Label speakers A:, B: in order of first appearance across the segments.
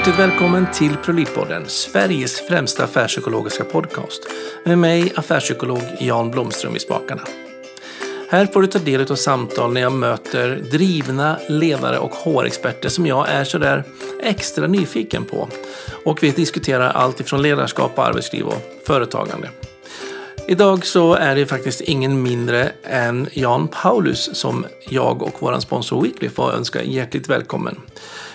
A: Hjärtligt välkommen till Prolitpodden, Sveriges främsta affärspsykologiska podcast. Med mig, affärspsykolog Jan Blomström i spakarna. Här får du ta del av samtal när jag möter drivna ledare och HR-experter som jag är sådär extra nyfiken på. Och vi diskuterar allt ifrån ledarskap, arbetsliv och företagande. Idag så är det faktiskt ingen mindre än Jan Paulus som jag och vår sponsor Weekly får önska hjärtligt välkommen.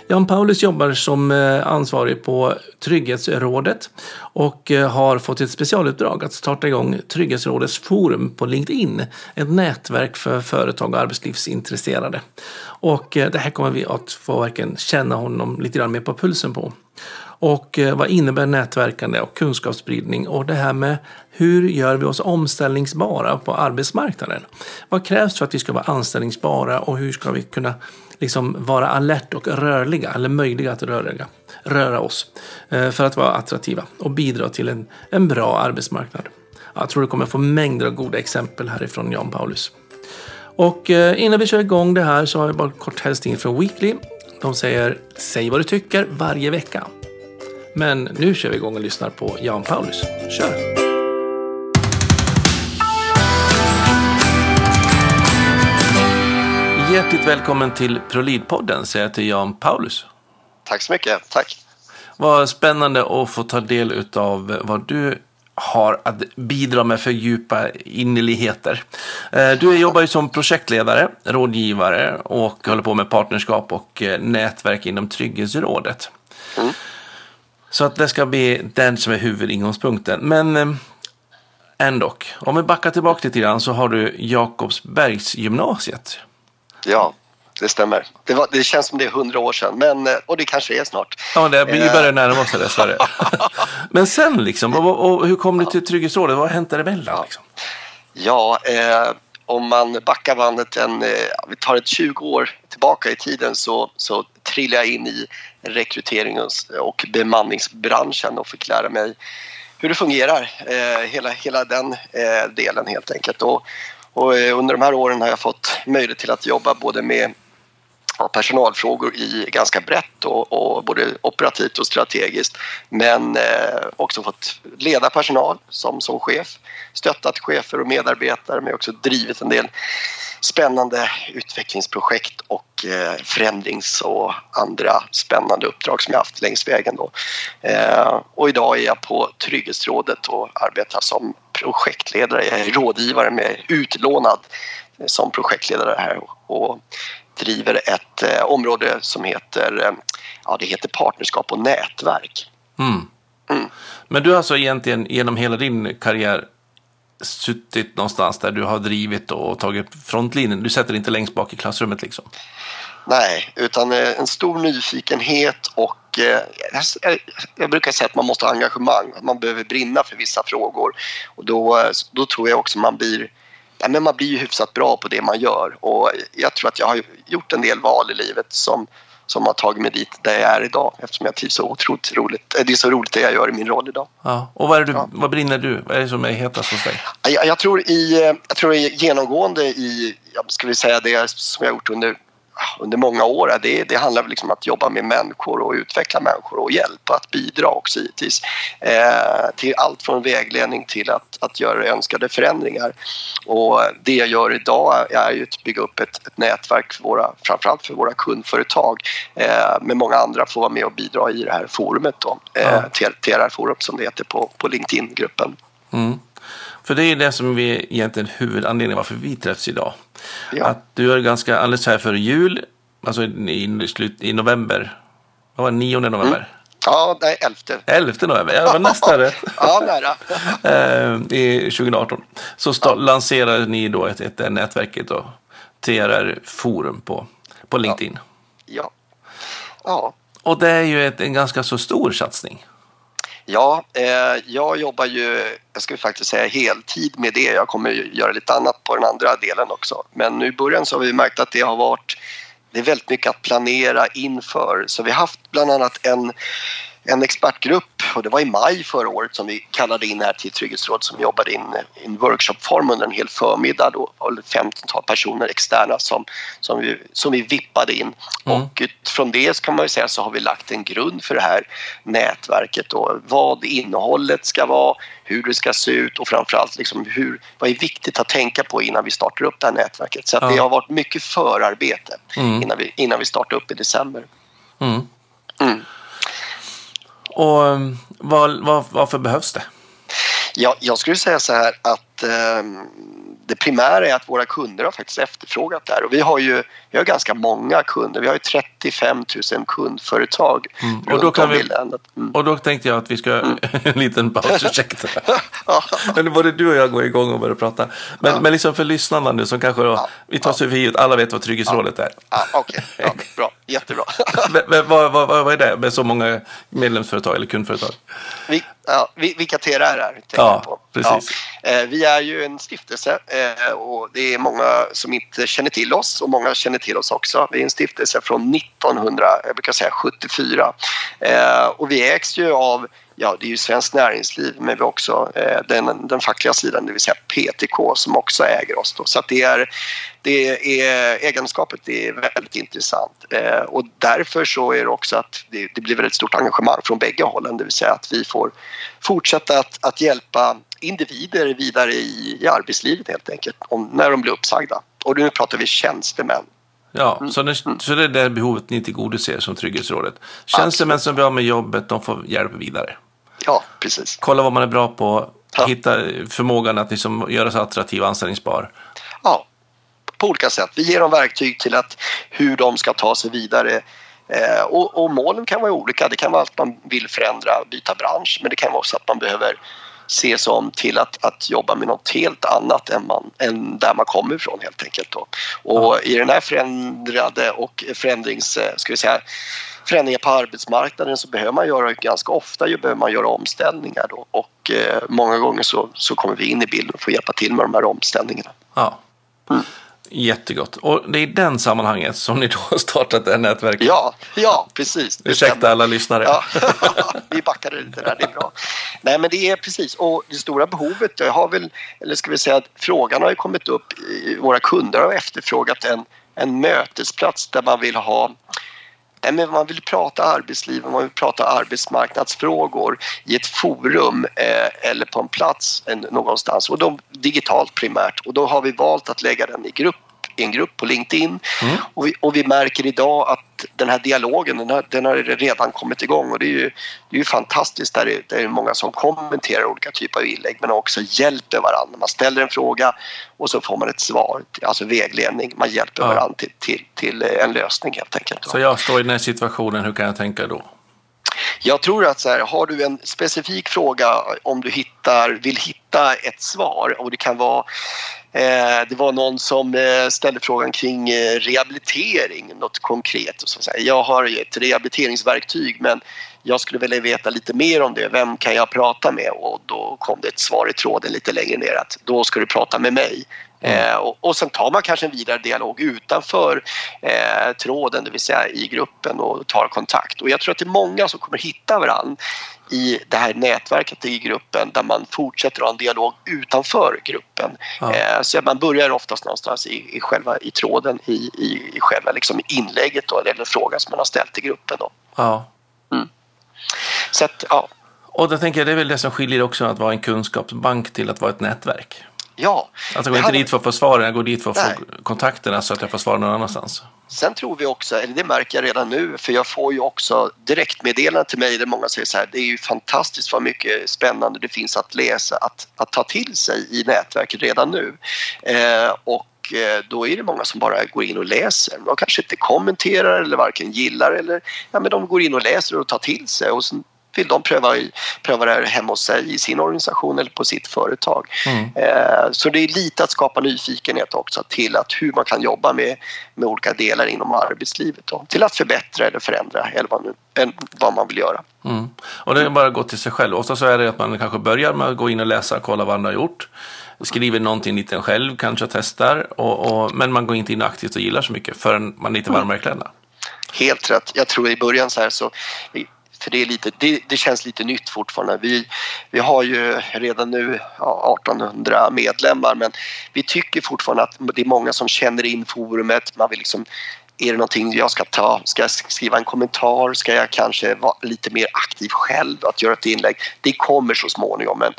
A: Jan Paulus jobbar som eh, ansvarig på Trygghetsrådet och eh, har fått ett specialuppdrag att starta igång Trygghetsrådets forum på LinkedIn. Ett nätverk för företag och arbetslivsintresserade. Och eh, det här kommer vi att få verkligen känna honom lite grann mer på pulsen på. Och vad innebär nätverkande och kunskapsspridning och det här med hur gör vi oss omställningsbara på arbetsmarknaden? Vad krävs för att vi ska vara anställningsbara och hur ska vi kunna liksom vara alert och rörliga, eller möjliga att röra, röra oss eh, för att vara attraktiva och bidra till en, en bra arbetsmarknad. Jag tror du kommer få mängder av goda exempel härifrån Jan Paulus. Och eh, innan vi kör igång det här så har jag bara kort hälsning från Weekly. De säger säg vad du tycker varje vecka. Men nu kör vi igång och lyssnar på Jan Paulus. Kör! Hjärtligt välkommen till ProLead-podden säger jag till Jan Paulus.
B: Tack så mycket, tack.
A: Vad spännande att få ta del av vad du har att bidra med för djupa innerligheter. Eh, du jobbar ju som projektledare, rådgivare och håller på med partnerskap och eh, nätverk inom Trygghetsrådet. Mm. Så att det ska bli den som är huvudingångspunkten. Men eh, ändå, om vi backar tillbaka lite grann så har du Jakobsbergsgymnasiet.
B: Ja, det stämmer. Det, var, det, känns som det är hundra år sedan, men, eh, och det kanske är snart.
A: Ja, det, vi börjar närma oss det dessvärre. men sen liksom, och, och, hur kom du till Trygghetsrådet? Vad har hänt däremellan? Liksom?
B: Ja, eh, om man backar bandet en, eh, vi tar ett 20 år tillbaka i tiden så, så trillade jag in i rekryterings och bemanningsbranschen och fick lära mig hur det fungerar, eh, hela, hela den eh, delen helt enkelt. Och, och eh, under de här åren har jag fått möjlighet till att jobba både med personalfrågor i ganska brett och, och, både operativt och strategiskt men eh, också fått leda personal som, som chef, stöttat chefer och medarbetare men också drivit en del spännande utvecklingsprojekt och eh, förändrings och andra spännande uppdrag som jag haft längs vägen. Då. Eh, och idag är jag på Trygghetsrådet och arbetar som projektledare, jag är rådgivare med utlånad som projektledare här och driver ett eh, område som heter, eh, ja, det heter partnerskap och nätverk.
A: Mm. Mm. Men du har alltså egentligen genom hela din karriär suttit någonstans där du har drivit och tagit frontlinjen. Du sätter inte längst bak i klassrummet liksom?
B: Nej, utan eh, en stor nyfikenhet och eh, jag brukar säga att man måste ha engagemang, att man behöver brinna för vissa frågor. Och då, eh, då tror jag också man blir ja, men man blir ju hyfsat bra på det man gör och jag tror att jag har gjort en del val i livet som, som har tagit mig dit där jag är idag eftersom jag trivs så otroligt roligt. Det är så roligt det jag gör i min roll idag.
A: Ja. Och vad, är du, ja. vad brinner du? Vad är det som är hetast hos dig?
B: Jag, jag, tror i, jag tror genomgående i, ska vi säga det som jag har gjort under under många år. Det, det handlar liksom om att jobba med människor och utveckla människor och hjälpa att bidra också givetvis. Eh, till allt från vägledning till att, att göra önskade förändringar. Och det jag gör idag är ju att bygga upp ett, ett nätverk för våra, framförallt för våra kundföretag eh, med många andra får vara med och bidra i det här forumet då, eh, ja. TRR-forum som det heter på, på LinkedIn-gruppen.
A: Mm. För det är det som är egentligen huvudanledningen varför vi träffas idag. Ja. Att du är ganska alldeles här före jul, alltså i, slut, i november. Vad var det, 9 november? Mm.
B: Ja, nej, 11.
A: 11 november, jag var nästan rätt.
B: ja, nära.
A: Eh, I 2018. Så ja. lanserade ni då ett, ett, ett nätverket då, TRR Forum på, på LinkedIn.
B: Ja. ja.
A: Och det är ju ett, en ganska så stor satsning.
B: Ja, eh, jag jobbar ju, jag ska faktiskt säga heltid med det. Jag kommer göra lite annat på den andra delen också. Men nu i början så har vi märkt att det har varit, det är väldigt mycket att planera inför. Så vi har haft bland annat en, en expertgrupp och det var i maj förra året som vi kallade in här till Trygghetsrådet som jobbade in i en workshopform under en hel förmiddag. Då det 15 personer externa som, som, vi, som vi vippade in. Mm. Och från det kan man säga så har vi lagt en grund för det här nätverket och vad innehållet ska vara, hur det ska se ut och framförallt liksom hur, vad är viktigt att tänka på innan vi startar upp det här nätverket. Så ja. det har varit mycket förarbete mm. innan, vi, innan vi startar upp i december.
A: Och um, vad, vad, varför behövs det?
B: Ja, jag skulle säga så här att eh, det primära är att våra kunder har faktiskt efterfrågat det här och vi har ju vi har ganska många kunder. Vi har ju 35 000 kundföretag
A: mm. och, då kan vi, mm. och då tänkte jag att vi ska mm. en liten paus, ursäkta. Men både du och jag går igång och börjar prata. Men, ja. men liksom för lyssnarna nu som kanske då, ja. vi tar sig för givet, alla vet vad Trygghetsrådet är.
B: Ja, Okej, okay. ja, bra, jättebra.
A: men, men vad, vad, vad, är det med så många medlemsföretag eller kundföretag?
B: Vi, ja, vilka TRR är
A: ja, på. Precis.
B: Ja. Eh, vi är ju en stiftelse eh, och det är många som inte känner till oss och många känner till oss också. Vi är en stiftelse från 1974 eh, och vi ägs ju av ja, det är ju Svenskt Näringsliv men vi har också eh, den, den fackliga sidan, det vill säga PTK som också äger oss. Då. Så att det är, det är, ägandeskapet är väldigt intressant eh, och därför så är det också att det, det, blir väldigt stort engagemang från bägge hållen, det vill säga att vi får fortsätta att, att hjälpa individer vidare i, i arbetslivet helt enkelt, om, när de blir uppsagda. Och nu pratar vi tjänstemän.
A: Ja, mm. så, det, så det är det behovet ni tillgodoser som Trygghetsrådet. Tjänstemän som blir av med jobbet, de får hjälp vidare.
B: Ja, precis.
A: Kolla vad man är bra på, ja. hitta förmågan att liksom göra sig attraktiv och anställningsbar.
B: Ja, på olika sätt. Vi ger dem verktyg till att hur de ska ta sig vidare. Eh, och, och, målen kan vara olika. Det kan vara att man vill förändra, byta bransch, men det kan vara också att man behöver se sig om till att, att jobba med något helt annat än, man, än där man kommer ifrån helt enkelt. Då. Och i den här förändrade och förändrings, eh, ska vi säga, förändringar på arbetsmarknaden så behöver man göra ganska ofta behöver man göra omställningar då och eh, många gånger så, så kommer vi in i bilden och får hjälpa till med de här omställningarna.
A: Ja. Mm. Jättegott. Och det är i den sammanhanget som ni då har startat det här nätverket?
B: Ja, ja precis.
A: Ursäkta alla lyssnare.
B: Ja. vi backade lite där, det är bra. Nej, men det är precis. Och det stora behovet har väl, eller ska vi säga att frågan har ju kommit upp. Våra kunder har efterfrågat en, en mötesplats där man vill ha Nej, men man vill prata arbetsliv, och man vill prata arbetsmarknadsfrågor i ett forum eh, eller på en plats en, någonstans. Och då, digitalt primärt. Och då har vi valt att lägga den i grupp i en grupp på LinkedIn mm. och, vi, och, vi, märker idag att den här dialogen den har, den har redan kommit igång och det är ju, det är ju fantastiskt. Där är, det är många som kommenterar olika typer av inlägg men också hjälper varandra. Man ställer en fråga och så får man ett svar, alltså vägledning. Man hjälper ja. varandra till, till, till en lösning helt enkelt.
A: Så jag står i den här situationen, hur kan jag tänka då?
B: Jag tror att så här, har du en specifik fråga om du hittar, vill hitta ett svar och det kan vara Eh, det var någon som eh, ställde frågan kring eh, rehabilitering, något konkret. Och så Jag har ett rehabiliteringsverktyg men jag skulle vilja veta lite mer om det. Vem kan jag prata med? Och då kom det ett svar i tråden lite längre ner att då ska du prata med mig. Eh, och, och sen tar man kanske en vidare dialog utanför eh, tråden, det vill säga i gruppen och tar kontakt. Och jag tror att det är många som kommer hitta varandra i det här nätverket i gruppen där man fortsätter ha en dialog utanför gruppen. Ja. Eh, så man börjar oftast någonstans i, i själva i tråden i, i, i själva liksom inlägget då, eller frågan som man har ställt till gruppen. Då.
A: Ja.
B: Mm. Så att, ja.
A: Och då tänker jag det är väl det som skiljer också att vara en kunskapsbank till att vara ett nätverk.
B: Ja.
A: Alltså jag går inte hade... dit för att få svaren, jag går dit för att Nej. få kontakterna så att jag får svar någon annanstans.
B: Sen tror vi också, eller det märker jag redan nu, för jag får ju också direktmeddelanden till mig där många säger så här, det är ju fantastiskt vad mycket spännande det finns att läsa, att, att ta till sig i nätverket redan nu. Eh, och eh, då är det många som bara går in och läser. De kanske inte kommenterar eller varken gillar eller ja, men de går in och läser och tar till sig och sen vill de pröva, pröva det här hemma hos sig i sin organisation eller på sitt företag. Mm. Eh, så det är lite att skapa nyfikenhet också till att hur man kan jobba med, med olika delar inom arbetslivet då, till att förbättra eller förändra eller vad, nu, vad man vill göra.
A: Mm. Och det är bara att gå till sig själv. Ofta så är det att man kanske börjar med att gå in och läsa och kolla vad andra har gjort. Skriver någonting lite själv, kanske testar. Och, och, men man går inte in aktivt och gillar så mycket förrän man är lite mm. varmare i kläderna.
B: Helt rätt. Jag tror i början så här så för det, är lite, det, det, känns lite nytt fortfarande. Vi, vi har ju redan nu ja, 1800 medlemmar men vi tycker fortfarande att det är många som känner in forumet. Man vill liksom är det någonting jag ska ta? Ska jag skriva en kommentar? Ska jag kanske vara lite mer aktiv själv att göra ett inlägg? Det kommer så småningom men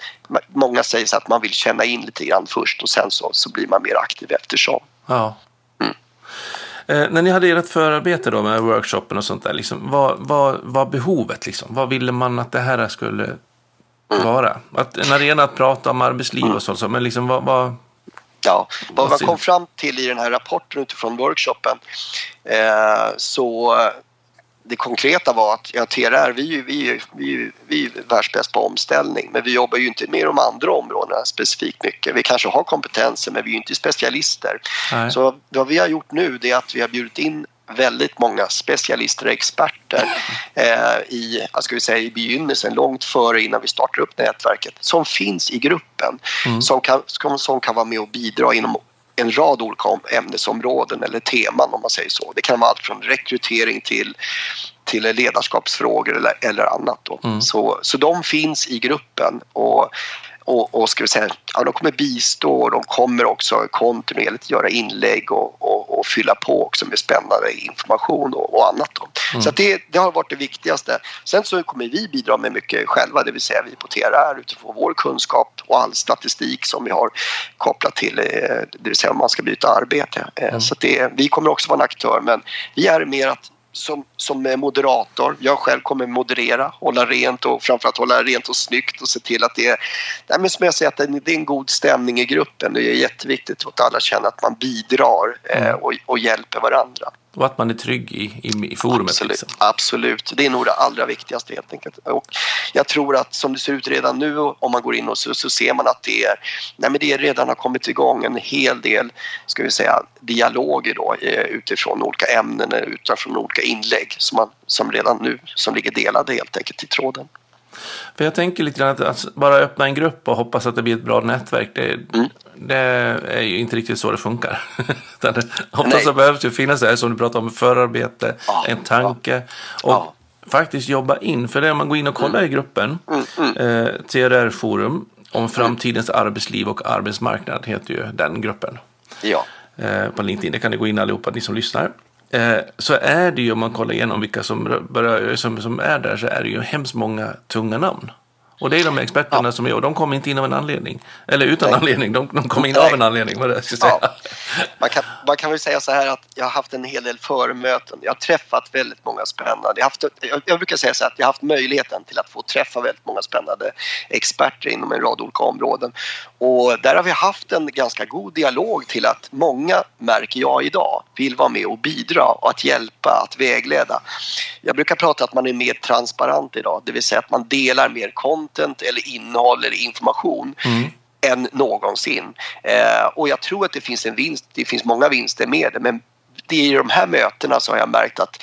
B: många säger så att man vill känna in lite grann först och sen så, så blir man mer aktiv eftersom.
A: Ja. Eh, när ni hade ert förarbete då med workshopen och sånt där, liksom, vad var, var behovet? Liksom? Vad ville man att det här skulle vara? Att, en arena att prata om arbetsliv och mm. så, men liksom, vad, vad
B: Ja, vad man kom fram till i den här rapporten utifrån workshopen eh, så det konkreta var att ja, TRR, vi, vi, vi, vi är världsbäst på omställning men vi jobbar ju inte med de andra områdena specifikt mycket. Vi kanske har kompetenser men vi är inte specialister. Nej. Så vad vi har gjort nu det är att vi har bjudit in väldigt många specialister och experter eh, i, ska vi säga, i begynnelsen, långt före innan vi startar upp nätverket, som finns i gruppen, mm. som, kan, som, som kan vara med och bidra inom en rad olika ämnesområden eller teman om man säger så. Det kan vara allt från rekrytering till till ledarskapsfrågor eller, eller annat. Då. Mm. Så, så de finns i gruppen och och, och ska vi säga, ja, de kommer bistå och de kommer också kontinuerligt göra inlägg och, och, och fylla på också med spännande information och, och annat. Mm. Så det, det, har varit det viktigaste. Sen så kommer vi bidra med mycket själva, det vill säga vi på TRR utifrån vår kunskap och all statistik som vi har kopplat till, eh, det vill säga om man ska byta arbete. Eh, mm. Så det, vi kommer också vara en aktör men vi är mer att som, som moderator. Jag själv kommer moderera, hålla rent och framförallt hålla rent och snyggt och se till att det är, nej men som jag säger, att det är en god stämning i gruppen. Det är jätteviktigt att alla känner att man bidrar eh, mm. och, och hjälper varandra.
A: Och att man är trygg i, i, i forumet.
B: Absolut, liksom. absolut, det är nog det allra viktigaste helt enkelt. Och jag tror att som det ser ut redan nu om man går in och så, så ser man att det, är, nej men det redan har kommit igång en hel del ska vi säga, dialoger då, eh, utifrån olika ämnen, utifrån olika inlägg som, man, som redan nu som ligger delade helt enkelt i tråden.
A: För jag tänker lite grann att, att, bara öppna en grupp och hoppas att det blir ett bra nätverk. Det, mm. Det är ju inte riktigt så det funkar. Ofta så behövs det finnas det här som du pratar om, förarbete, ja, en tanke. Ja. Och faktiskt jobba in, för det om man går in och kollar mm. i gruppen, mm, mm. eh, TRR-forum om framtidens arbetsliv och arbetsmarknad heter ju den gruppen.
B: Ja.
A: Eh, på LinkedIn, det kan ni gå in allihopa, ni som lyssnar. Eh, så är det ju, om man kollar igenom vilka som, börjar, som, som är där, så är det ju hemskt många tunga namn. Och det är de experterna ja. som är, och de kommer inte in av en anledning. Eller utan Nej. anledning, de, de kommer in Nej. av en anledning. Vad det ska säga. Ja.
B: Man, kan, man kan väl säga så här att jag har haft en hel del förmöten. Jag har träffat väldigt många spännande. Jag, haft, jag, jag brukar säga så här att jag har haft möjligheten till att få träffa väldigt många spännande experter inom en rad olika områden. Och där har vi haft en ganska god dialog till att många, märker jag idag, vill vara med och bidra och att hjälpa, att vägleda. Jag brukar prata att man är mer transparent idag, det vill säga att man delar mer content eller innehåll eller information mm. än någonsin. Eh, och jag tror att det finns en vinst, det finns många vinster med det men det är i de här mötena har jag märkt att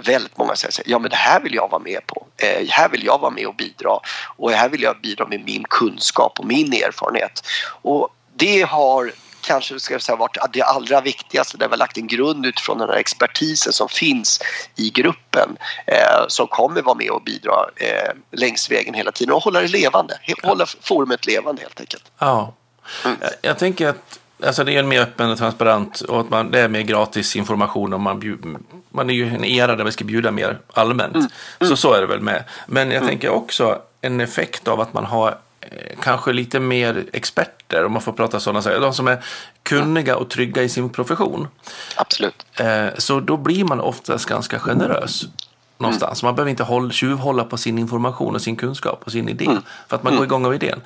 B: väldigt många säger ja men det här vill jag vara med på. Eh, här vill jag vara med och bidra och här vill jag bidra med min kunskap och min erfarenhet. Och det har kanske ska säga, varit det allra viktigaste där vi har lagt en grund utifrån den här expertisen som finns i gruppen eh, som kommer vara med och bidra eh, längs vägen hela tiden och hålla det levande, hålla forumet levande helt enkelt.
A: Ja, mm. jag tänker att Alltså det är en mer öppen och transparent och att man, det är mer gratis information. Och man, bjud, man är ju en era där vi ska bjuda mer allmänt. Mm. Mm. Så så är det väl med. Men jag mm. tänker också en effekt av att man har eh, kanske lite mer experter, om man får prata sådana saker. De som är kunniga och trygga i sin profession.
B: Absolut.
A: Eh, så då blir man oftast ganska generös någonstans. Mm. Man behöver inte hålla, tjuvhålla på sin information och sin kunskap och sin idé. Mm. För att man går mm. igång av idén.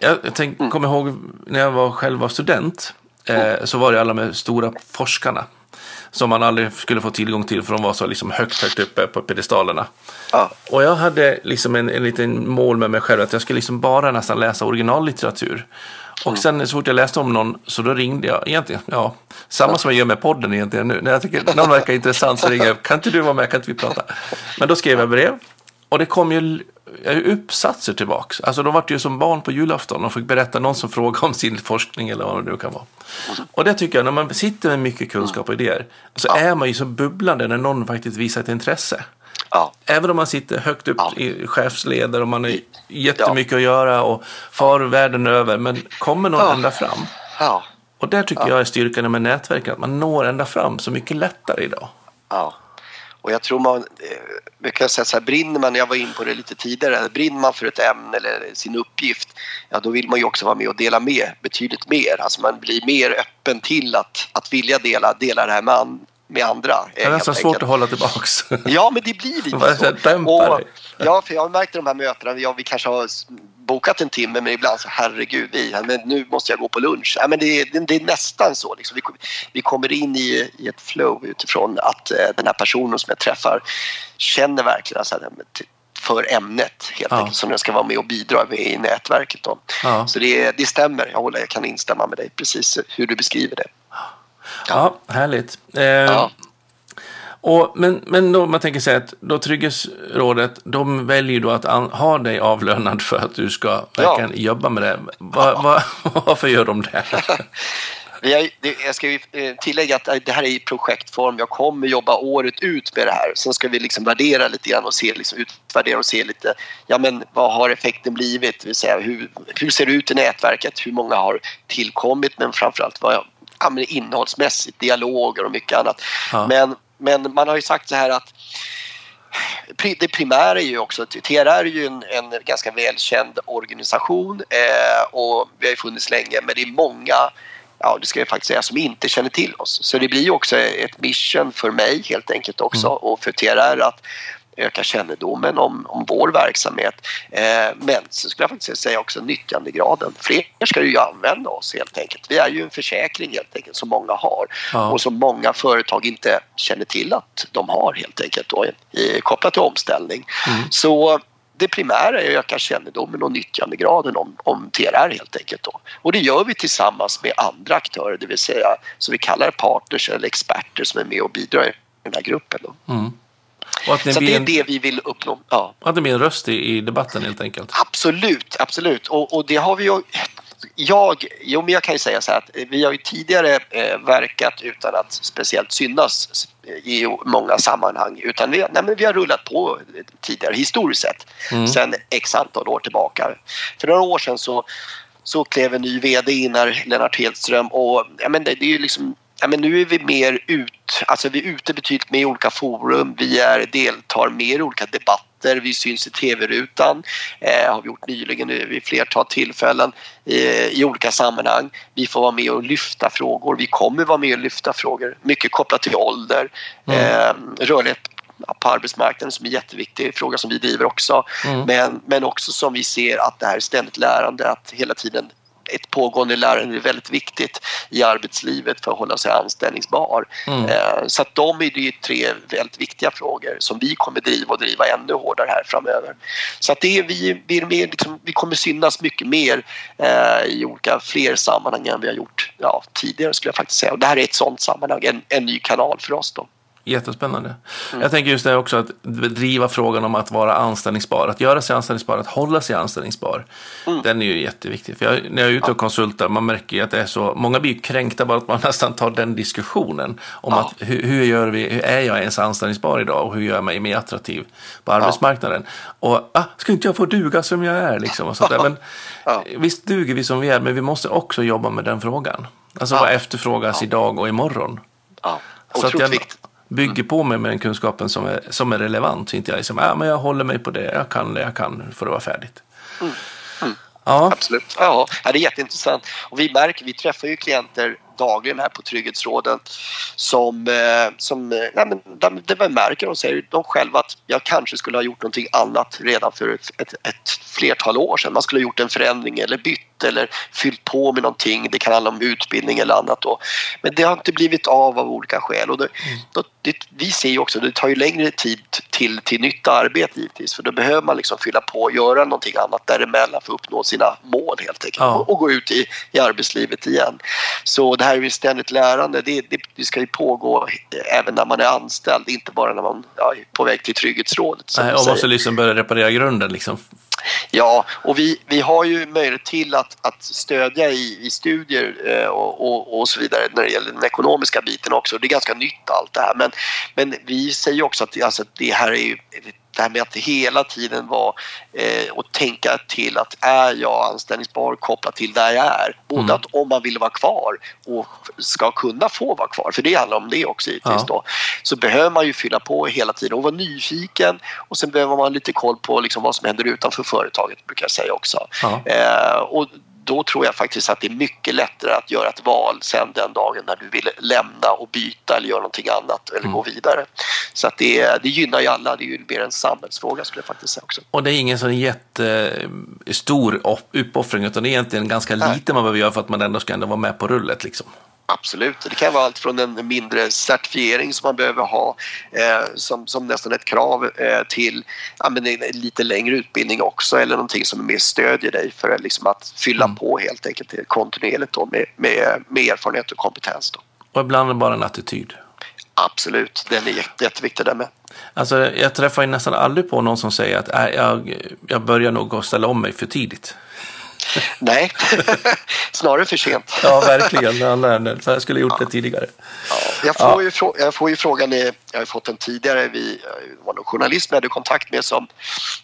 A: Jag, tänk, mm. kommer ihåg när jag var, själv var student. Eh, så var det alla de stora forskarna. Som man aldrig skulle få tillgång till för de var så liksom högt, högt uppe på pedestalerna. Ja. Och jag hade liksom en, en liten mål med mig själv att jag skulle liksom bara nästan läsa originallitteratur. Och mm. sen så fort jag läste om någon så då ringde jag egentligen, ja, samma som jag gör med podden egentligen nu. När jag tycker någon verkar intressant så ringer jag, kan inte du vara med, kan inte vi prata? Men då skrev jag brev och det kom ju uppsatser tillbaks. Alltså de var ju som barn på julafton och fick berätta någon som frågade om sin forskning eller vad det nu kan vara. Och det tycker jag, när man sitter med mycket kunskap och idéer så är man ju så bubblande när någon faktiskt visar ett intresse.
B: Ja.
A: Även om man sitter högt upp
B: Ja.
A: i chefsledare och man har jättemycket att göra och far världen över, men kommer någon
B: Ja.
A: ända fram?
B: Ja.
A: Och där tycker jag är styrkan med nätverken, att man når ända fram så mycket lättare idag.
B: Och jag tror man, eh, jag kan säga så här, brinner man, jag var in på det lite tidigare, brinner man för ett ämne eller sin uppgift, ja då vill man ju också vara med och dela med betydligt mer. Alltså man blir mer öppen till att, att vilja dela, dela det här med, an, med andra. eh,
A: Det är nästan svårt att hålla tillbaks.
B: Ja, men det blir lite
A: så
B: Och, ja, för jag har märkt i de här mötena, ja, vi kanske har bokat en timme men ibland så herregud, vi, men nu måste jag gå på lunch. Ja, men det, är- det, det är nästan så. Liksom. Vi, vi kommer in i, i ett flow utifrån att eh, den här personen som jag träffar känner verkligen alltså, för ämnet helt
A: Ja.
B: enkelt som jag ska vara med och bidra med i nätverket. Då.
A: Ja.
B: Så det, det stämmer, jag, håller, jag kan instämma med dig precis hur du beskriver det.
A: Ja, härligt. Eh,
B: Ja.
A: och, men men då, man tänker sig att då Trygghetsrådet, de väljer då att an, ha dig avlönad för att du ska verkligen jobba med det. Va, va, varför gör de det?
B: Jag ska ju eh, tillägga att det här är i projektform. Jag kommer jobba året ut med det här. Sen ska vi liksom värdera lite grann och se, liksom, utvärdera och se lite ja, men vad har effekten blivit? Det vill säga, hur, hur ser det ut i nätverket? Hur många har tillkommit? Men framförallt vad ja, men innehållsmässigt, dialoger och mycket annat.
A: Ja.
B: Men, men man har ju sagt så här att det primära är ju också att TRR är ju en, en ganska välkänd organisation eh, och vi har ju funnits länge men det är många Ja, det ska jag faktiskt säga, som inte känner till oss. Så det blir också ett mission för mig helt enkelt också och för TRR att öka kännedomen om, om vår verksamhet. Eh, men så skulle jag faktiskt säga också nyttjandegraden. Fler ska ju använda oss helt enkelt. Vi är ju en försäkring helt enkelt som många har
A: Ja.
B: och som många företag inte känner till att de har helt enkelt då, i, kopplat till omställning. Så det primära är att öka kännedomen och nyttjandegraden om, om TRR helt enkelt. Då. Och det gör vi tillsammans med andra aktörer, det vill säga som vi kallar partners eller experter som är med och bidrar i den här gruppen. Då.
A: Och att det,
B: Så det
A: blir
B: är
A: en,
B: det vi vill uppnå. Ja.
A: att det blir en röst i, i debatten helt enkelt.
B: Absolut, absolut. Och, och det har vi ju... Jag, jo, men jag kan ju säga så här att vi har ju tidigare eh, verkat utan att speciellt synas i många sammanhang utan vi, nej, men vi har rullat på tidigare historiskt sett sen x antal år tillbaka. För några år sedan så, så klev en ny vd in här, Lennart Hedström och ja, men det, det är ju liksom Ja, men nu är vi mer ut, alltså vi är ute betydligt mer i olika forum, vi är, deltar mer i olika debatter, vi syns i tv-rutan, eh, har vi gjort nyligen nu vid flertal tillfällen eh, i olika sammanhang. Vi får vara med och lyfta frågor, vi kommer vara med och lyfta frågor, mycket kopplat till ålder, eh, rörlighet på arbetsmarknaden som är en jätteviktig fråga som vi driver också. Men, men också som vi ser att det här är ständigt lärande, att hela tiden ett pågående lärande är väldigt viktigt i arbetslivet för att hålla sig anställningsbar. Eh, Så att de är ju tre väldigt viktiga frågor som vi kommer driva och driva ännu hårdare här framöver. Så att det är, vi, vi, är mer, liksom, vi kommer synas mycket mer eh, i olika fler sammanhang än vi har gjort ja, tidigare skulle jag faktiskt säga. Och det här är ett sådant sammanhang, en, en ny kanal för oss då.
A: Jättespännande.
B: Mm.
A: Jag tänker just det också att driva frågan om att vara anställningsbar, att göra sig anställningsbar, att hålla sig anställningsbar.
B: Mm.
A: Den är ju jätteviktig. För jag, när jag är ute och konsultar, man märker ju att det är så, många blir ju kränkta bara att man nästan tar den diskussionen om
B: Ja.
A: att hur, hur, gör vi, hur är jag ens anställningsbar idag och hur gör jag mig mer attraktiv på arbetsmarknaden? Och ah, ska inte jag få duga som jag är liksom? Och sånt där. Men
B: Ja.
A: visst duger vi som vi är, men vi måste också jobba med den frågan. Alltså
B: Ja.
A: vad efterfrågas idag och imorgon?
B: Ja,
A: Så att
B: otroligt
A: jag
B: viktigt.
A: Bygger på mig med den kunskapen som är, som är relevant. Så inte jag liksom, ah, men jag håller mig på det, jag kan det, jag kan för att vara färdigt. Ja,
B: Absolut. Ja, det är jätteintressant. Och vi märker, vi träffar ju klienter dagligen här på Trygghetsråden som, eh, som eh, nej, men, de, de märker och säger de själva att jag kanske skulle ha gjort någonting annat redan för ett, ett, ett flertal år sedan. Man skulle ha gjort en förändring eller bytt eller fyllt på med någonting. Det kan handla om utbildning eller annat. Då. Men det har inte blivit av av olika skäl. Och det, då, det, vi ser ju också att det tar ju längre tid till, till nytt arbete givetvis för då behöver man liksom fylla på och göra någonting annat däremellan för att uppnå sina mål helt enkelt
A: Ja.
B: och, och gå ut i, i arbetslivet igen. Så det här är ju ständigt lärande. Det, det, det ska ju pågå även när man är anställd, inte bara när man ja, är på väg till Trygghetsrådet.
A: Nej,
B: säger.
A: måste liksom börja reparera grunden. Liksom.
B: Ja, och vi, vi har ju möjlighet till att, att stödja i, i studier eh, och, och, och, så vidare när det gäller den ekonomiska biten också. Det är ganska nytt allt det här. Men, men vi säger också att alltså, det här är ju det här med att hela tiden vara eh, och tänka till att är jag anställningsbar kopplat till där jag är. Både mm. att om man vill vara kvar och ska kunna få vara kvar, för det handlar om det också givetvis ja. då, så behöver man ju fylla på hela tiden och vara nyfiken och sen behöver man lite koll på liksom vad som händer utanför företaget brukar jag säga också. Ja. Eh, och då tror jag faktiskt att det är mycket lättare att göra ett val sen den dagen när du vill lämna och byta eller göra någonting annat eller mm. gå vidare. Så att det, det gynnar ju alla, det är ju mer en samhällsfråga skulle jag faktiskt säga också.
A: Och det är ingen sån jättestor uppoffring utan det är egentligen ganska lite man behöver göra för att man ändå ska ändå vara med på rullet liksom.
B: Absolut, det kan vara allt från en mindre certifiering som man behöver ha eh, som, som nästan ett krav eh, till ja, men en lite längre utbildning också eller någonting som mer stödjer dig för liksom att fylla mm. på helt enkelt kontinuerligt då, med, med, med erfarenhet och kompetens. Då.
A: Och ibland bara en attityd.
B: Absolut, den är jätte, jätteviktig den med.
A: Alltså, jag träffar nästan aldrig på någon som säger att äh, jag, jag börjar nog ställa om mig för tidigt.
B: Nej, snarare för sent.
A: ja, verkligen. Så jag skulle gjort ja. det tidigare.
B: Ja. Jag, får ja. ju, jag får ju frågan, jag har fått den tidigare, vi, det var någon journalist jag hade kontakt med som,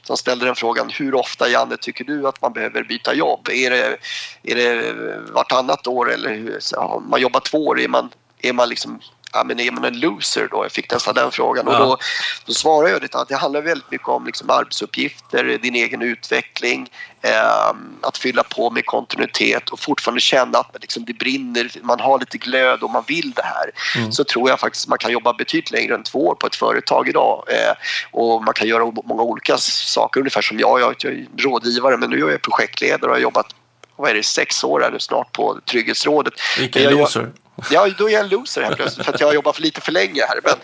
B: som ställde den frågan, hur ofta Janne tycker du att man behöver byta jobb? Är det, är det vartannat år eller om man jobbar två år, är man, är man liksom ja, men är man en loser då? Jag fick nästan den frågan. Ja. Och då, då svarade jag lite att det handlar väldigt mycket om liksom arbetsuppgifter, din egen utveckling, eh, att fylla på med kontinuitet och fortfarande känna att liksom, det brinner, man har lite glöd och man vill det här. Mm. Så tror jag faktiskt man kan jobba betydligt längre än två år på ett företag idag. Eh, och man kan göra många olika saker, ungefär som jag. Jag är rådgivare men nu är jag projektledare och har jobbat vad är det, sex år eller snart på Trygghetsrådet.
A: Vilken loser.
B: Ja, då är jag en loser här plötsligt för att jag har jobbat för lite för länge här. Men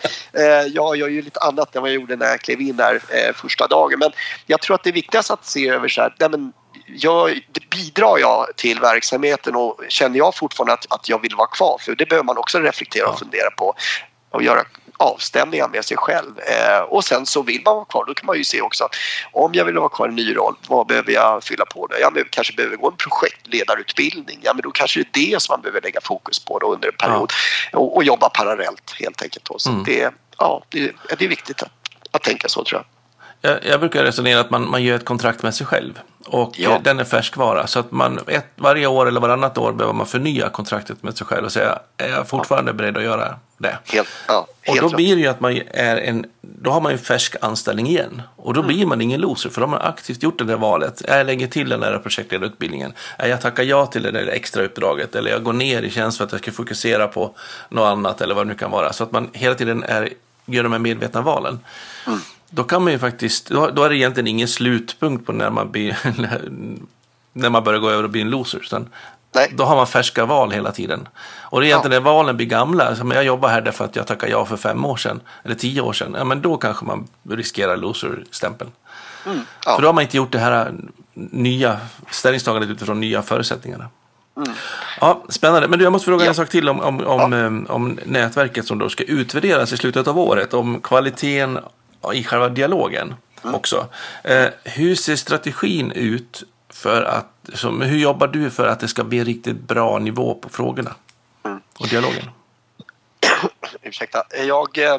B: eh, jag gör ju lite annat än vad jag gjorde när jag klev in här eh, första dagen. Men jag tror att det viktigaste att se över så här, nej men jag, bidrar jag till verksamheten och känner jag fortfarande att, att jag vill vara kvar? För det behöver man också reflektera och fundera på och göra avstämningar med sig själv. Eh, och sen så vill man vara kvar, då kan man ju se också om jag vill vara kvar i en ny roll, vad behöver jag fylla på det? Ja, men kanske behöver gå en projektledarutbildning. Ja, men då kanske det är det som man behöver lägga fokus på då under en period ja. och, och, jobba parallellt helt enkelt. Då. Så mm. det, ja, det, det är viktigt att, att tänka så tror jag.
A: Jag, jag brukar resonera att man, man gör ett kontrakt med sig själv. Och ja. den är färskvara. Så att man ett, varje år eller varannat år behöver man förnya kontraktet med sig själv och säga är jag fortfarande ja. beredd att göra det?
B: Helt, ja,
A: helt och då blir det ju att man är en, då har man en färsk anställning igen. Och då mm. blir man ingen loser för då har man aktivt gjort det där valet. Jag lägger till den där projektledarutbildningen. Jag tackar ja till det där extra uppdraget eller jag går ner i tjänst för att jag ska fokusera på något annat eller vad det nu kan vara. Så att man hela tiden är, gör de här medvetna valen. Mm då kan man ju faktiskt, då, då är det egentligen ingen slutpunkt på när man, blir, när man börjar gå över och bli en loser. Utan Då har man färska val hela tiden. Och det är egentligen ja. när valen blir gamla, alltså jag jobbar här därför att jag tackar ja för fem år sedan, eller tio år sedan, ja men då kanske man riskerar loser-stämpeln. Mm. Ja. För då har man inte gjort det här nya ställningstagandet utifrån nya förutsättningarna. Mm. Ja, spännande. Men du, jag måste fråga ja. en sak till om, om, om, om, om nätverket som då ska utvärderas i slutet av året. Om kvaliteten i själva dialogen mm. också. Eh, hur ser strategin ut för att, som, hur jobbar du för att det ska bli riktigt bra nivå på frågorna mm. och dialogen?
B: Ursäkta. Jag, eh,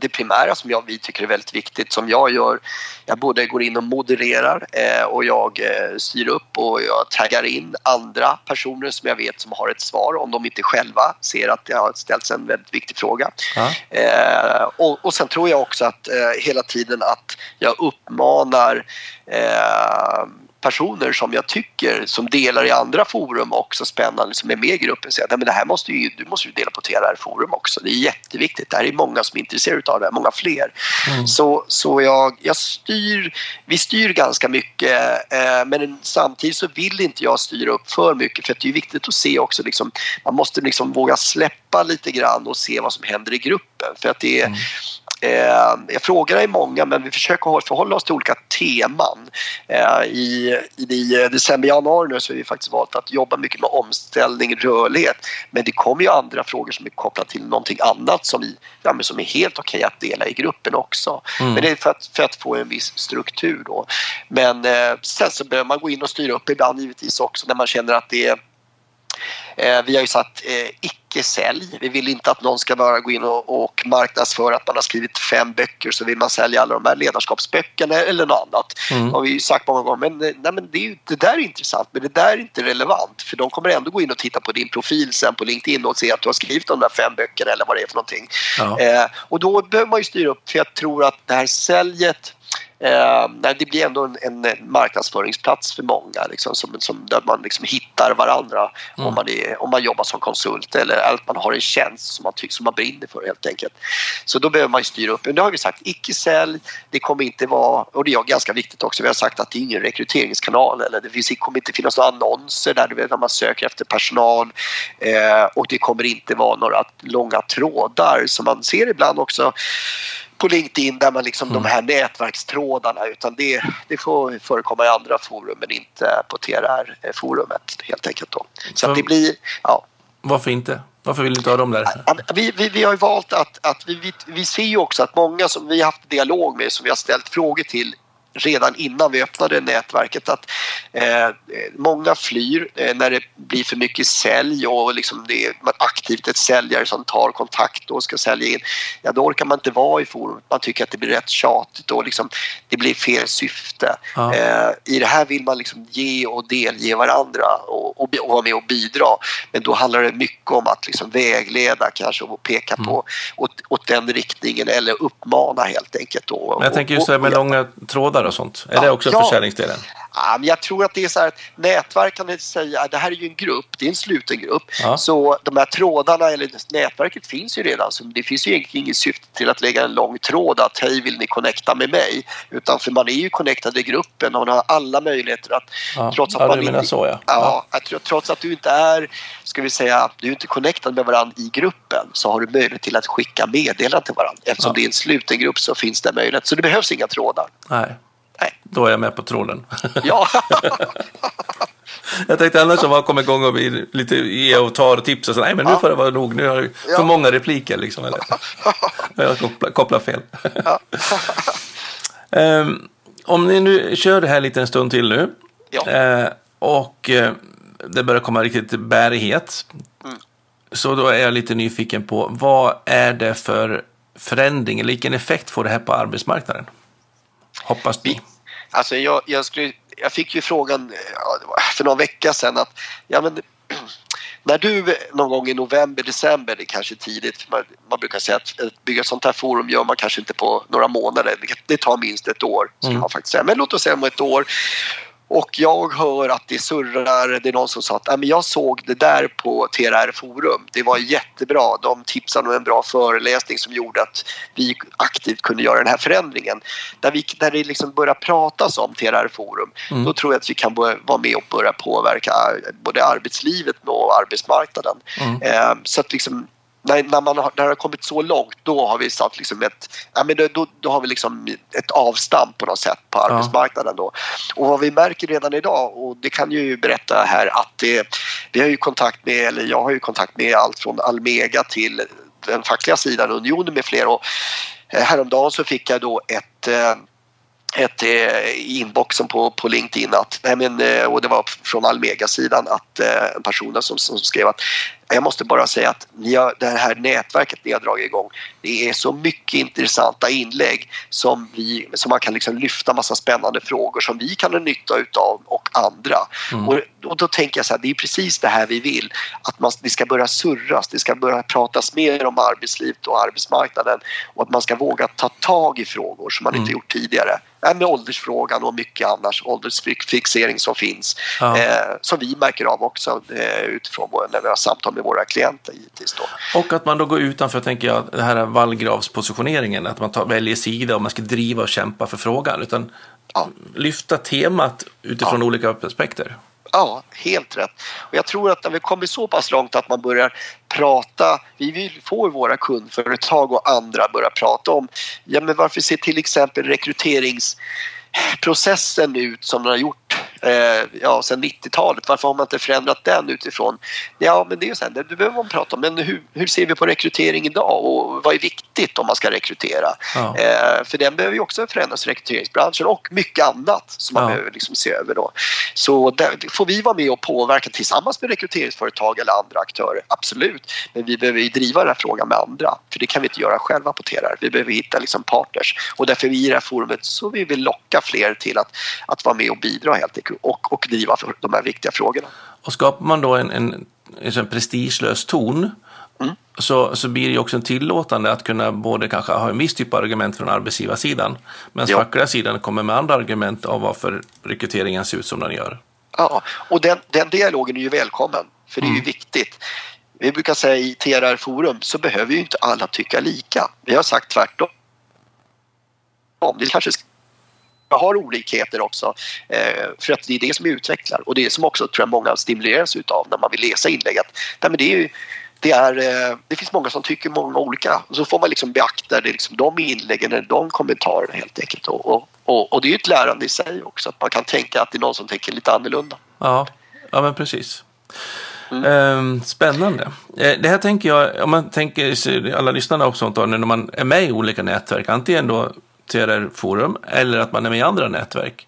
B: det primära som jag, vi tycker är väldigt viktigt som jag gör, jag både går in och modererar eh, och jag eh, styr upp och jag taggar in andra personer som jag vet som har ett svar om de inte själva ser att det har ställts en väldigt viktig fråga. Ja. Eh, och, och sen tror jag också att eh, hela tiden att jag uppmanar eh, personer som jag tycker som delar i andra forum också spännande som är med i gruppen säger att det här måste ju, du måste ju dela på TLR-forum också. Det är jätteviktigt. Det här är många som är intresserade av det här, många fler. Mm. Så, så jag, jag styr, vi styr ganska mycket eh, men samtidigt så vill inte jag styra upp för mycket för det är viktigt att se också liksom, man måste liksom våga släppa lite grann och se vad som händer i gruppen för att det är mm jag frågar är många men vi försöker förhålla oss till olika teman. Eh, I i december, januari nu så har vi faktiskt valt att jobba mycket med omställning, rörlighet. Men det kommer ju andra frågor som är kopplade till någonting annat som, vi, ja, som är helt okej att dela i gruppen också. Mm. Men det är för att, för att få en viss struktur då. Men eh, sen så behöver man gå in och styra upp ibland givetvis också när man känner att det är Eh, vi har ju satt eh, icke-sälj. Vi vill inte att någon ska bara gå in och, och marknadsföra att man har skrivit fem böcker så vill man sälja alla de här ledarskapsböckerna eller något annat. Mm. har vi ju sagt många gånger. Men, eh, nej, men det, är, det där är intressant men det där är inte relevant för de kommer ändå gå in och titta på din profil sen på LinkedIn och se att du har skrivit de där fem böckerna eller vad det är för någonting. Ja. Eh, och då behöver man ju styra upp för jag tror att det här säljet Eh, det blir ändå en, en marknadsföringsplats för många liksom, som, som, där man liksom hittar varandra mm. om, man är, om man jobbar som konsult eller att man har en tjänst som man, tycker, som man brinner för helt enkelt. Så då behöver man styra upp. Men nu har vi sagt icke-sälj, det kommer inte vara, och det är ganska viktigt också, vi har sagt att det är ingen rekryteringskanal eller det, finns, det kommer inte finnas några annonser där, där man söker efter personal eh, och det kommer inte vara några långa trådar som man ser ibland också på LinkedIn där man liksom mm. de här nätverkstrådarna utan det, det får förekomma i andra forum men inte på TRR-forumet helt enkelt. Då. Så För, det blir, ja.
A: Varför inte? Varför vill ni inte ha dem där?
B: Vi, vi, vi har ju valt att, att vi, vi, vi ser ju också att många som vi har haft dialog med som vi har ställt frågor till redan innan vi öppnade nätverket att eh, många flyr eh, när det blir för mycket sälj och liksom det är aktivt ett säljare som tar kontakt och ska sälja in. Ja, då orkar man inte vara i forumet. Man tycker att det blir rätt tjatigt och liksom, det blir fel syfte. Ja. Eh, I det här vill man liksom ge och delge varandra och, och, och vara med och bidra. Men då handlar det mycket om att liksom vägleda kanske och peka mm. på åt, åt den riktningen eller uppmana helt enkelt. Då.
A: Men jag tänker just det här med långa trådar och sånt? Är ja, det också ja. försäljningsdelen?
B: Ja, jag tror att det är så här att nätverk kan säga att det här är ju en grupp, det är en sluten grupp. Ja. Så de här trådarna eller nätverket finns ju redan. Så det finns ju egentligen inget syfte till att lägga en lång tråd att hej vill ni connecta med mig? Utan för man är ju connectad i gruppen och man har alla möjligheter att
A: ja. trots att ja, man inte, så, ja.
B: Ja, att, trots att du inte är, ska vi säga, du är inte connectad med varandra i gruppen så har du möjlighet till att skicka meddelanden till varandra. Eftersom det är en sluten grupp så finns det möjlighet. Så det behövs inga trådar.
A: Nej. Nej. Då är jag med på tråden.
B: Ja.
A: jag tänkte annars om man kommer igång och blir lite ge och tar och tips och så. Nej, men nu får det vara nog. Nu har jag för ja. många repliker liksom. Eller? jag kopplar, kopplar fel. um, om ni nu kör det här lite en stund till nu. Ja. Uh, och uh, det börjar komma riktigt bärighet. Mm. Så då är jag lite nyfiken på vad är det för förändring eller vilken effekt får det här på arbetsmarknaden? Hoppas ni.
B: Alltså jag, jag, skulle, jag fick ju frågan för någon vecka sedan att ja, men, när du någon gång i november, december, det är kanske tidigt, man, man brukar säga att, att bygga ett sånt här forum gör man kanske inte på några månader, det tar minst ett år. Skulle mm. man faktiskt säga. Men låt oss säga om ett år och jag hör att det surrar, det är någon som sa att jag såg det där på TRR Forum. Det var jättebra. De tipsade om en bra föreläsning som gjorde att vi aktivt kunde göra den här förändringen. Där, vi, där det liksom börjar pratas om TRR Forum, mm. då tror jag att vi kan börja, vara med och börja påverka både arbetslivet och arbetsmarknaden. Mm. Eh, så att liksom, när, när, man har, när det har kommit så långt då har vi satt liksom ett, ja, men då, då har vi liksom ett avstamp på något sätt på arbetsmarknaden. Då. Och vad vi märker redan idag, och det kan jag ju berätta här att det, vi har ju kontakt med, eller jag har ju kontakt med allt från Almega till den fackliga sidan, Unionen med flera. Och eh, häromdagen så fick jag då ett eh, ett eh, inboxen på, på LinkedIn att, nej men, och det var från Almega-sidan att en person som, som skrev att jag måste bara säga att ni har, det här nätverket ni har dragit igång, det är så mycket intressanta inlägg som, vi, som man kan liksom lyfta massa spännande frågor som vi kan ha nytta utav och andra. Mm. Och, och, då tänker jag så här, det är precis det här vi vill, att man, det ska börja surras, det ska börja pratas mer om arbetslivet och arbetsmarknaden och att man ska våga ta tag i frågor som man mm. inte gjort tidigare med åldersfrågan och mycket annars, åldersfixering som finns, ja. eh, som vi märker av också eh, utifrån vår, när vi har samtal med våra klienter givetvis. Då.
A: Och att man då går utanför, tänker jag, det här vallgravspositioneringen, att man tar, väljer sida och man ska driva och kämpa för frågan, utan ja. lyfta temat utifrån ja. olika aspekter.
B: Ja, helt rätt. Och jag tror att när vi kommer så pass långt att man börjar prata, vi vill få våra kundföretag och andra börja prata om, ja men varför ser till exempel rekryteringsprocessen ut som den har gjort eh, ja, sedan 90-talet. Varför har man inte förändrat den utifrån? Ja, men det är ju så här, det behöver man prata om. Men hur, hur ser vi på rekrytering idag och vad är viktigt om man ska rekrytera? Ja. Eh, för den behöver ju också förändras, rekryteringsbranschen och mycket annat som man ja. behöver liksom se över då. Så där får vi vara med och påverka tillsammans med rekryteringsföretag eller andra aktörer, absolut. Men vi behöver ju driva den här frågan med andra, för det kan vi inte göra själva på TRR. Vi behöver hitta liksom partners och därför i det här forumet så vill vi locka fler till att, att vara med och bidra helt enkelt och, och driva för de här viktiga frågorna.
A: Och skapar man då en, en, en prestigelös ton mm. så, så blir det ju också en tillåtande att kunna både kanske ha en viss typ av argument från arbetsgivarsidan medan fackliga sidan kommer med andra argument av varför rekryteringen ser ut som den gör.
B: Ja, och den, den dialogen är ju välkommen för det är ju mm. viktigt. Vi brukar säga i TRR Forum så behöver ju inte alla tycka lika. Vi har sagt tvärtom. Det kanske har olikheter också. Eh, för att det är det som utvecklar och det är som också tror jag många stimuleras utav när man vill läsa inlägget. Nej, men det, är det, är, eh, det finns många som tycker många olika och så får man liksom beakta det, liksom, de inläggen eller de kommentarerna helt enkelt. Och, och, och, och det är ett lärande i sig också att man kan tänka att det är någon som tänker lite annorlunda.
A: Ja, ja men precis. Mm. Ehm, spännande. Eh, det här tänker jag, om man tänker alla lyssnarna också, när man är med i olika nätverk, antingen då TRR-forum eller att man är med i andra nätverk.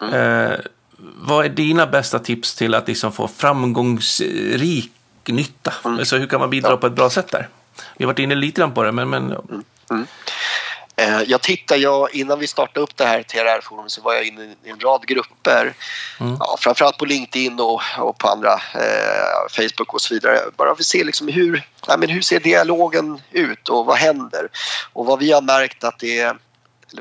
A: Mm. Eh, vad är dina bästa tips till att liksom få framgångsrik nytta? Mm. Alltså, hur kan man bidra ja. på ett bra sätt där? Vi har varit inne lite grann på det, men... men... Mm.
B: mm. Eh, jag tittade, jag, innan vi startade upp det här TRR-forumet så var jag inne i en rad grupper. Mm. Ja, framförallt på LinkedIn och, och på andra, eh, Facebook och så vidare. Bara för att se liksom hur, ja, men hur ser dialogen ut och vad händer? Och vad vi har märkt att det är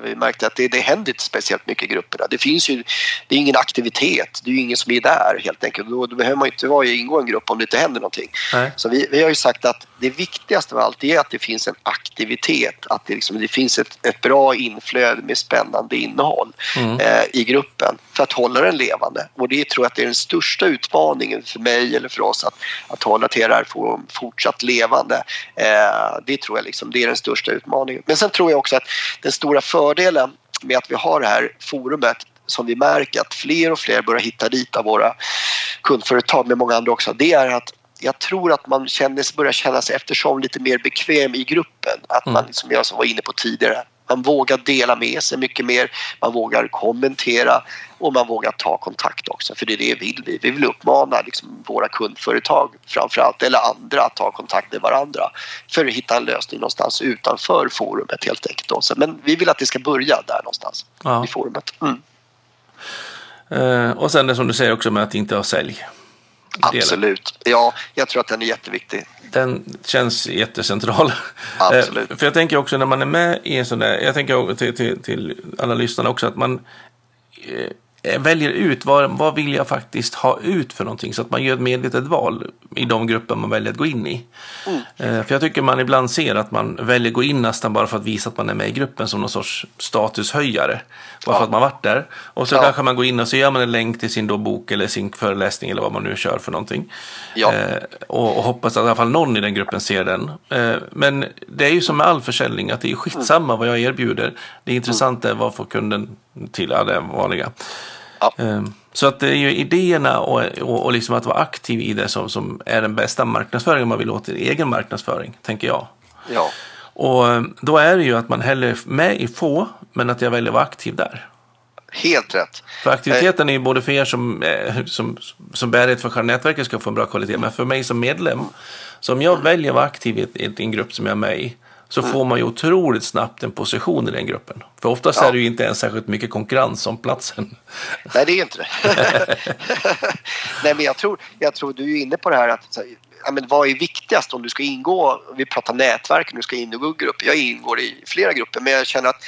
B: vi märkte att det, det händer inte speciellt mycket i grupperna. Det finns ju, det är ingen aktivitet, det är ju ingen som är där helt enkelt. Då, då behöver man inte vara ingå i en grupp om det inte händer någonting. Nej. Så vi, vi har ju sagt att det viktigaste av allt är att det finns en aktivitet, att det, liksom, det finns ett, ett bra inflöde med spännande innehåll mm. eh, i gruppen för att hålla den levande. Och det tror jag att det är den största utmaningen för mig eller för oss att, att hålla TRR fortsatt levande. Eh, det tror jag liksom, det är den största utmaningen. Men sen tror jag också att den stora fördelen med att vi har det här forumet som vi märker att fler och fler börjar hitta dit av våra kundföretag med många andra också, det är att jag tror att man känner, börjar känna sig eftersom lite mer bekväm i gruppen. Att man, mm. som jag var inne på tidigare, man vågar dela med sig mycket mer, man vågar kommentera och man vågar ta kontakt också för det är det vi vill. Vi, vi vill uppmana liksom våra kundföretag framförallt eller andra att ta kontakt med varandra för att hitta en lösning någonstans utanför forumet helt enkelt. Också. Men vi vill att det ska börja där någonstans ja. i forumet. Mm.
A: Uh, och sen det som du säger också med att inte ha sälj.
B: Absolut. Ja, jag tror att den är jätteviktig.
A: Den känns jättecentral.
B: Absolut.
A: För jag tänker också när man är med i en sån där, jag tänker till, till, till alla lyssnare också att man eh, Eh, väljer ut vad, vad vill jag faktiskt ha ut för någonting så att man gör ett medvetet val i de grupper man väljer att gå in i. Mm. Eh, för jag tycker man ibland ser att man väljer att gå in nästan bara för att visa att man är med i gruppen som någon sorts statushöjare. Bara ja. för att man varit där. Och så ja. kanske man går in och så gör man en länk till sin då bok eller sin föreläsning eller vad man nu kör för någonting. Ja. Eh, och, och, hoppas att i alla fall någon i den gruppen ser den. Eh, men det är ju som med all försäljning att det är skitsamma mm. vad jag erbjuder. Det intressanta är vad får kunden till, ja det vanliga. Ja. Ehm, så att det är ju idéerna och, och, och liksom att vara aktiv i det som, som är den bästa marknadsföringen man vill åt, egen marknadsföring, tänker jag.
B: Ja.
A: Och ehm, då är det ju att man hellre med i få, men att jag väljer att vara aktiv där.
B: Helt rätt.
A: För aktiviteten är ju både för er som, eh, som, som bärighet för själva nätverket ska få en bra kvalitet, men för mig som medlem. Så om jag väljer att vara aktiv i, i en grupp som jag är med i, så mm. får man ju otroligt snabbt en position i den gruppen. För oftast ja. är det ju inte ens särskilt mycket konkurrens om platsen.
B: Nej, det är inte det. Nej, men jag tror, jag tror du är inne på det här att ja, men vad är viktigast om du ska ingå, vi pratar nätverk, du ska ingå i grupper. Jag ingår i flera grupper men jag känner att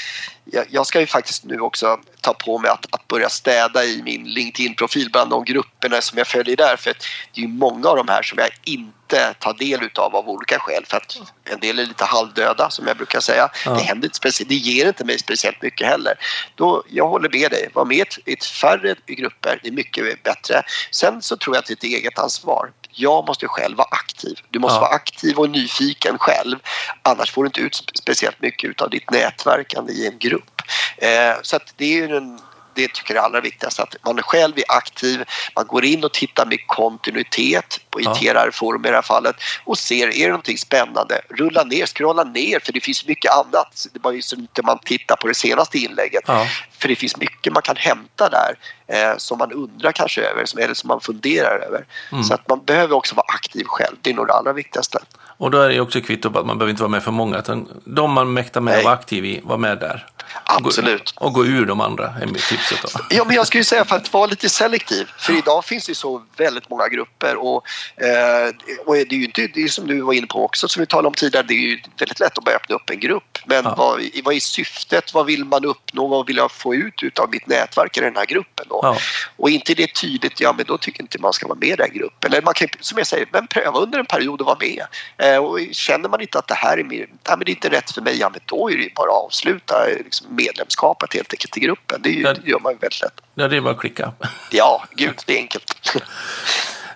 B: jag, jag ska ju faktiskt nu också ta på mig att, att börja städa i min LinkedIn-profil bland de grupperna som jag följer där. För det är ju många av de här som jag inte tar del utav av olika skäl. För att en del är lite halvdöda som jag brukar säga. Ja. Det, händer inte speciellt, det ger inte mig speciellt mycket heller. Då, jag håller med dig, var med i ett färre grupper, det är mycket bättre. Sen så tror jag att det är ett eget ansvar. Jag måste själv vara aktiv. Du måste ja. vara aktiv och nyfiken själv. Annars får du inte ut speciellt mycket av ditt nätverkande i en grupp. Eh, så det är en det tycker jag är allra viktigast. Att man själv är aktiv, man går in och tittar med kontinuitet på ITR-forum i det här fallet och ser, är det någonting spännande? Rulla ner, scrolla ner för det finns mycket annat. Det var ju så inte man tittar på det senaste inlägget. Ja. För det finns mycket man kan hämta där eh, som man undrar kanske över eller som man funderar över. Mm. Så att man behöver också vara aktiv själv. Det är nog det allra viktigaste.
A: Och då är det också kvitto på att man behöver inte vara med för många. Utan de man mäktar med att vara aktiv i, var med där.
B: Absolut.
A: Och gå, och gå ur de andra är tipset då.
B: Ja, men jag skulle säga för att vara lite selektiv. För idag finns det så väldigt många grupper och, eh, och det är ju inte, det är som du var inne på också, som vi talade om tidigare, det är ju väldigt lätt att börja öppna upp en grupp. Men ja. vad, vad är syftet? Vad vill man uppnå? Vad vill jag få ut av mitt nätverk i den här gruppen? Då? Ja. Och inte det tydligt, ja men då tycker inte man ska vara med i den gruppen. Eller man kan, som jag säger, men pröva under en period att vara med. Eh, och känner man inte att det här är, mer, nej, men det är inte rätt för mig, ja men då är det ju bara att avsluta liksom, medlemskapet helt enkelt i gruppen. Det, är ju, ja. Det gör man ju väldigt lätt.
A: Ja, det är bara att klicka.
B: Ja, gud, det är enkelt.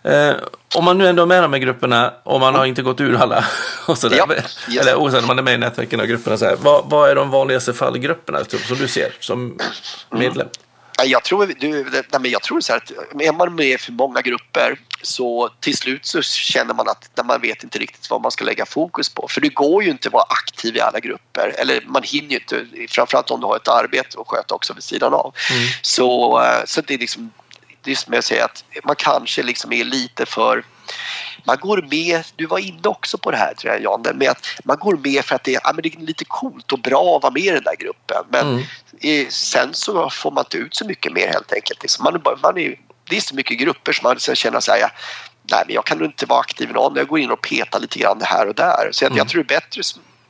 A: Eh, om man nu ändå är med de här grupperna och man har inte gått ur alla, och sådär, ja, yes. eller oavsett om man är med i nätverken och grupperna, så här, vad, vad är de vanligaste fallgrupperna typ, som du ser som medlem? Mm.
B: Jag tror, du, nej men jag tror så här att är man med i för många grupper så till slut så känner man att man vet inte riktigt vad man ska lägga fokus på. För det går ju inte att vara aktiv i alla grupper. Eller man hinner ju inte, framförallt om du har ett arbete att sköta också vid sidan av. Mm. Så, eh, så det är liksom, det är som jag säger att man kanske liksom är lite för man går med, du var inne också på det här tror jag Jan, med att man går med för att det, ja, men det är lite coolt och bra att vara med i den där gruppen. Men mm. sen så får man inte ut så mycket mer helt enkelt. Liksom man, man är, det är så mycket grupper som man sen känner sig ja, nej men jag kan inte vara aktiv i någon, jag går in och petar lite grann här och där. Så mm. jag tror det är bättre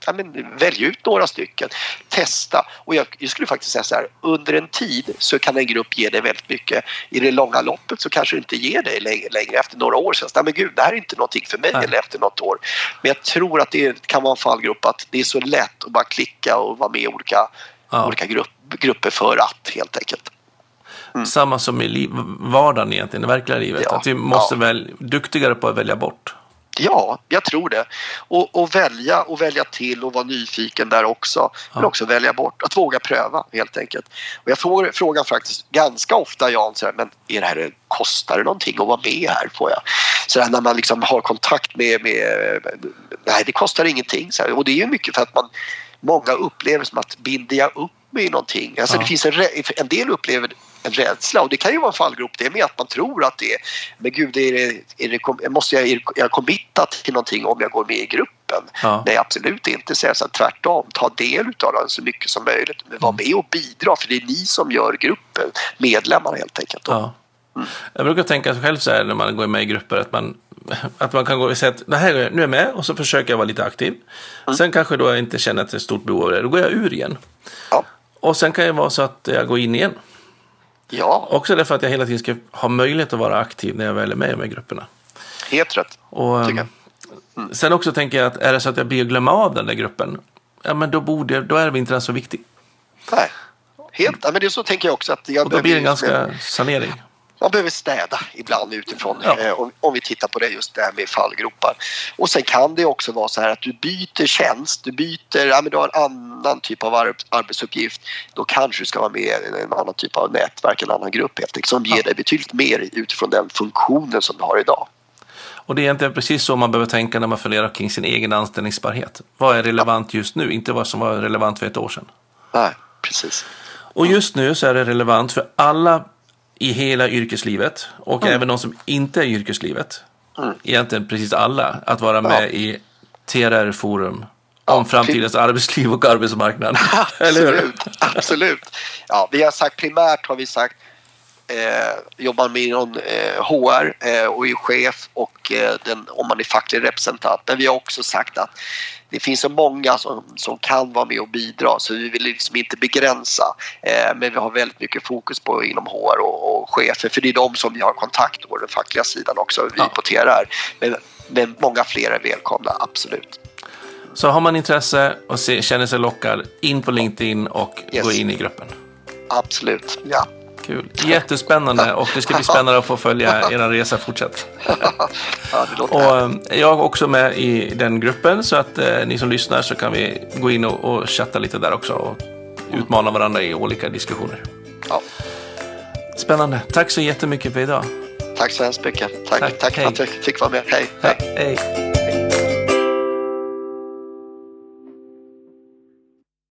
B: ja, men, välj ut några stycken, testa. Och jag, jag, skulle faktiskt säga så här, under en tid så kan en grupp ge dig väldigt mycket. I det långa loppet så kanske det inte ger dig längre, längre efter några år. Så, nej men gud, det här är inte någonting för mig Nej. eller efter något år. Men jag tror att det kan vara en fallgrupp att det är så lätt att bara klicka och vara med i olika, ja. olika grupp, grupper för att helt enkelt.
A: Mm. Samma som i liv, vardagen egentligen, i verkliga livet. Ja. Att vi måste ja. väl duktigare på att välja bort.
B: Ja, jag tror det. Och, och, välja och välja till och vara nyfiken där också. Ja. Men också välja bort. Att våga pröva helt enkelt. Och jag får frågan faktiskt ganska ofta Jan, så här, men är det här, kostar det någonting att vara med här? Får jag? Så här, när man liksom har kontakt med, med nej det kostar ingenting. Så här, och det är ju mycket för att man många upplever som att binder jag upp mig i någonting? Alltså ja. det finns en, en del upplever en rädsla och det kan ju vara en fallgrop det med att man tror att det är men gud är det, är det, måste jag, är jag committat till någonting om jag går med i gruppen? Ja. Nej absolut inte, så jag tvärtom ta del av den så mycket som möjligt men var med och bidra för det är ni som gör gruppen, medlemmarna helt enkelt. Ja.
A: Mm. Jag brukar tänka själv så här när man går med i grupper att man, att man kan gå och säga att det här, nu är jag med och så försöker jag vara lite aktiv. Mm. Sen kanske då jag inte känner att det är ett stort behov av det, då går jag ur igen. Ja. Och sen kan det vara så att jag går in igen.
B: Ja.
A: Också därför att jag hela tiden ska ha möjlighet att vara aktiv när jag väl är med i de här grupperna.
B: Helt rätt, och, tycker
A: jag. Mm. Sen också tänker jag att är det så att jag blir glömma av den där gruppen, ja men då, borde, då är inte den så viktig.
B: Nej, helt. Ja, men det är så tänker jag också. Att jag
A: och då blir det en ganska sanering
B: man behöver städa ibland utifrån ja. eh, om, om, vi tittar på det just det här med fallgropar. Och sen kan det också vara så här att du byter tjänst, du byter, ja men du har en annan typ av arbetsuppgift. Då kanske du ska vara med i en annan typ av nätverk, en annan grupp helt enkelt som ger ja. dig betydligt mer utifrån den funktionen som du har idag.
A: Och det är egentligen precis så man behöver tänka när man funderar kring sin egen anställningsbarhet. Vad är relevant just nu, inte vad som var relevant för ett år sedan.
B: Nej, precis.
A: Och just nu så är det relevant för alla i hela yrkeslivet och mm. även de som inte är i yrkeslivet. Mm. Egentligen precis alla. Att vara med ja. i TRR-forum ja, om framtidens arbetsliv och arbetsmarknad.
B: Absolut, absolut. Ja, vi har sagt primärt har vi sagt eh, jobbar man inom eh, HR eh, och är chef och eh, den, om man är facklig representant. Men vi har också sagt att det finns så många som, som kan vara med och bidra så vi vill liksom inte begränsa. Eh, men vi har väldigt mycket fokus på inom HR och, och chefer för det är de som vi har kontakt med, den fackliga sidan också, vi ja. importerar. Men, men många fler är välkomna, absolut.
A: Så har man intresse och se, känner sig lockad, in på LinkedIn och yes. gå in i gruppen.
B: Absolut, ja.
A: Kul. Jättespännande och det ska bli spännande att få följa er resa fortsatt.
B: ja,
A: och eh, jag är också med i den gruppen så att eh, ni som lyssnar så kan vi gå in och, och chatta lite där också och utmana varandra i olika diskussioner.
B: Ja.
A: Spännande. Tack så jättemycket för idag.
B: Tack så hemskt mycket. Tack, tack, tack för att jag fick vara med. Hej.
A: hej. hej.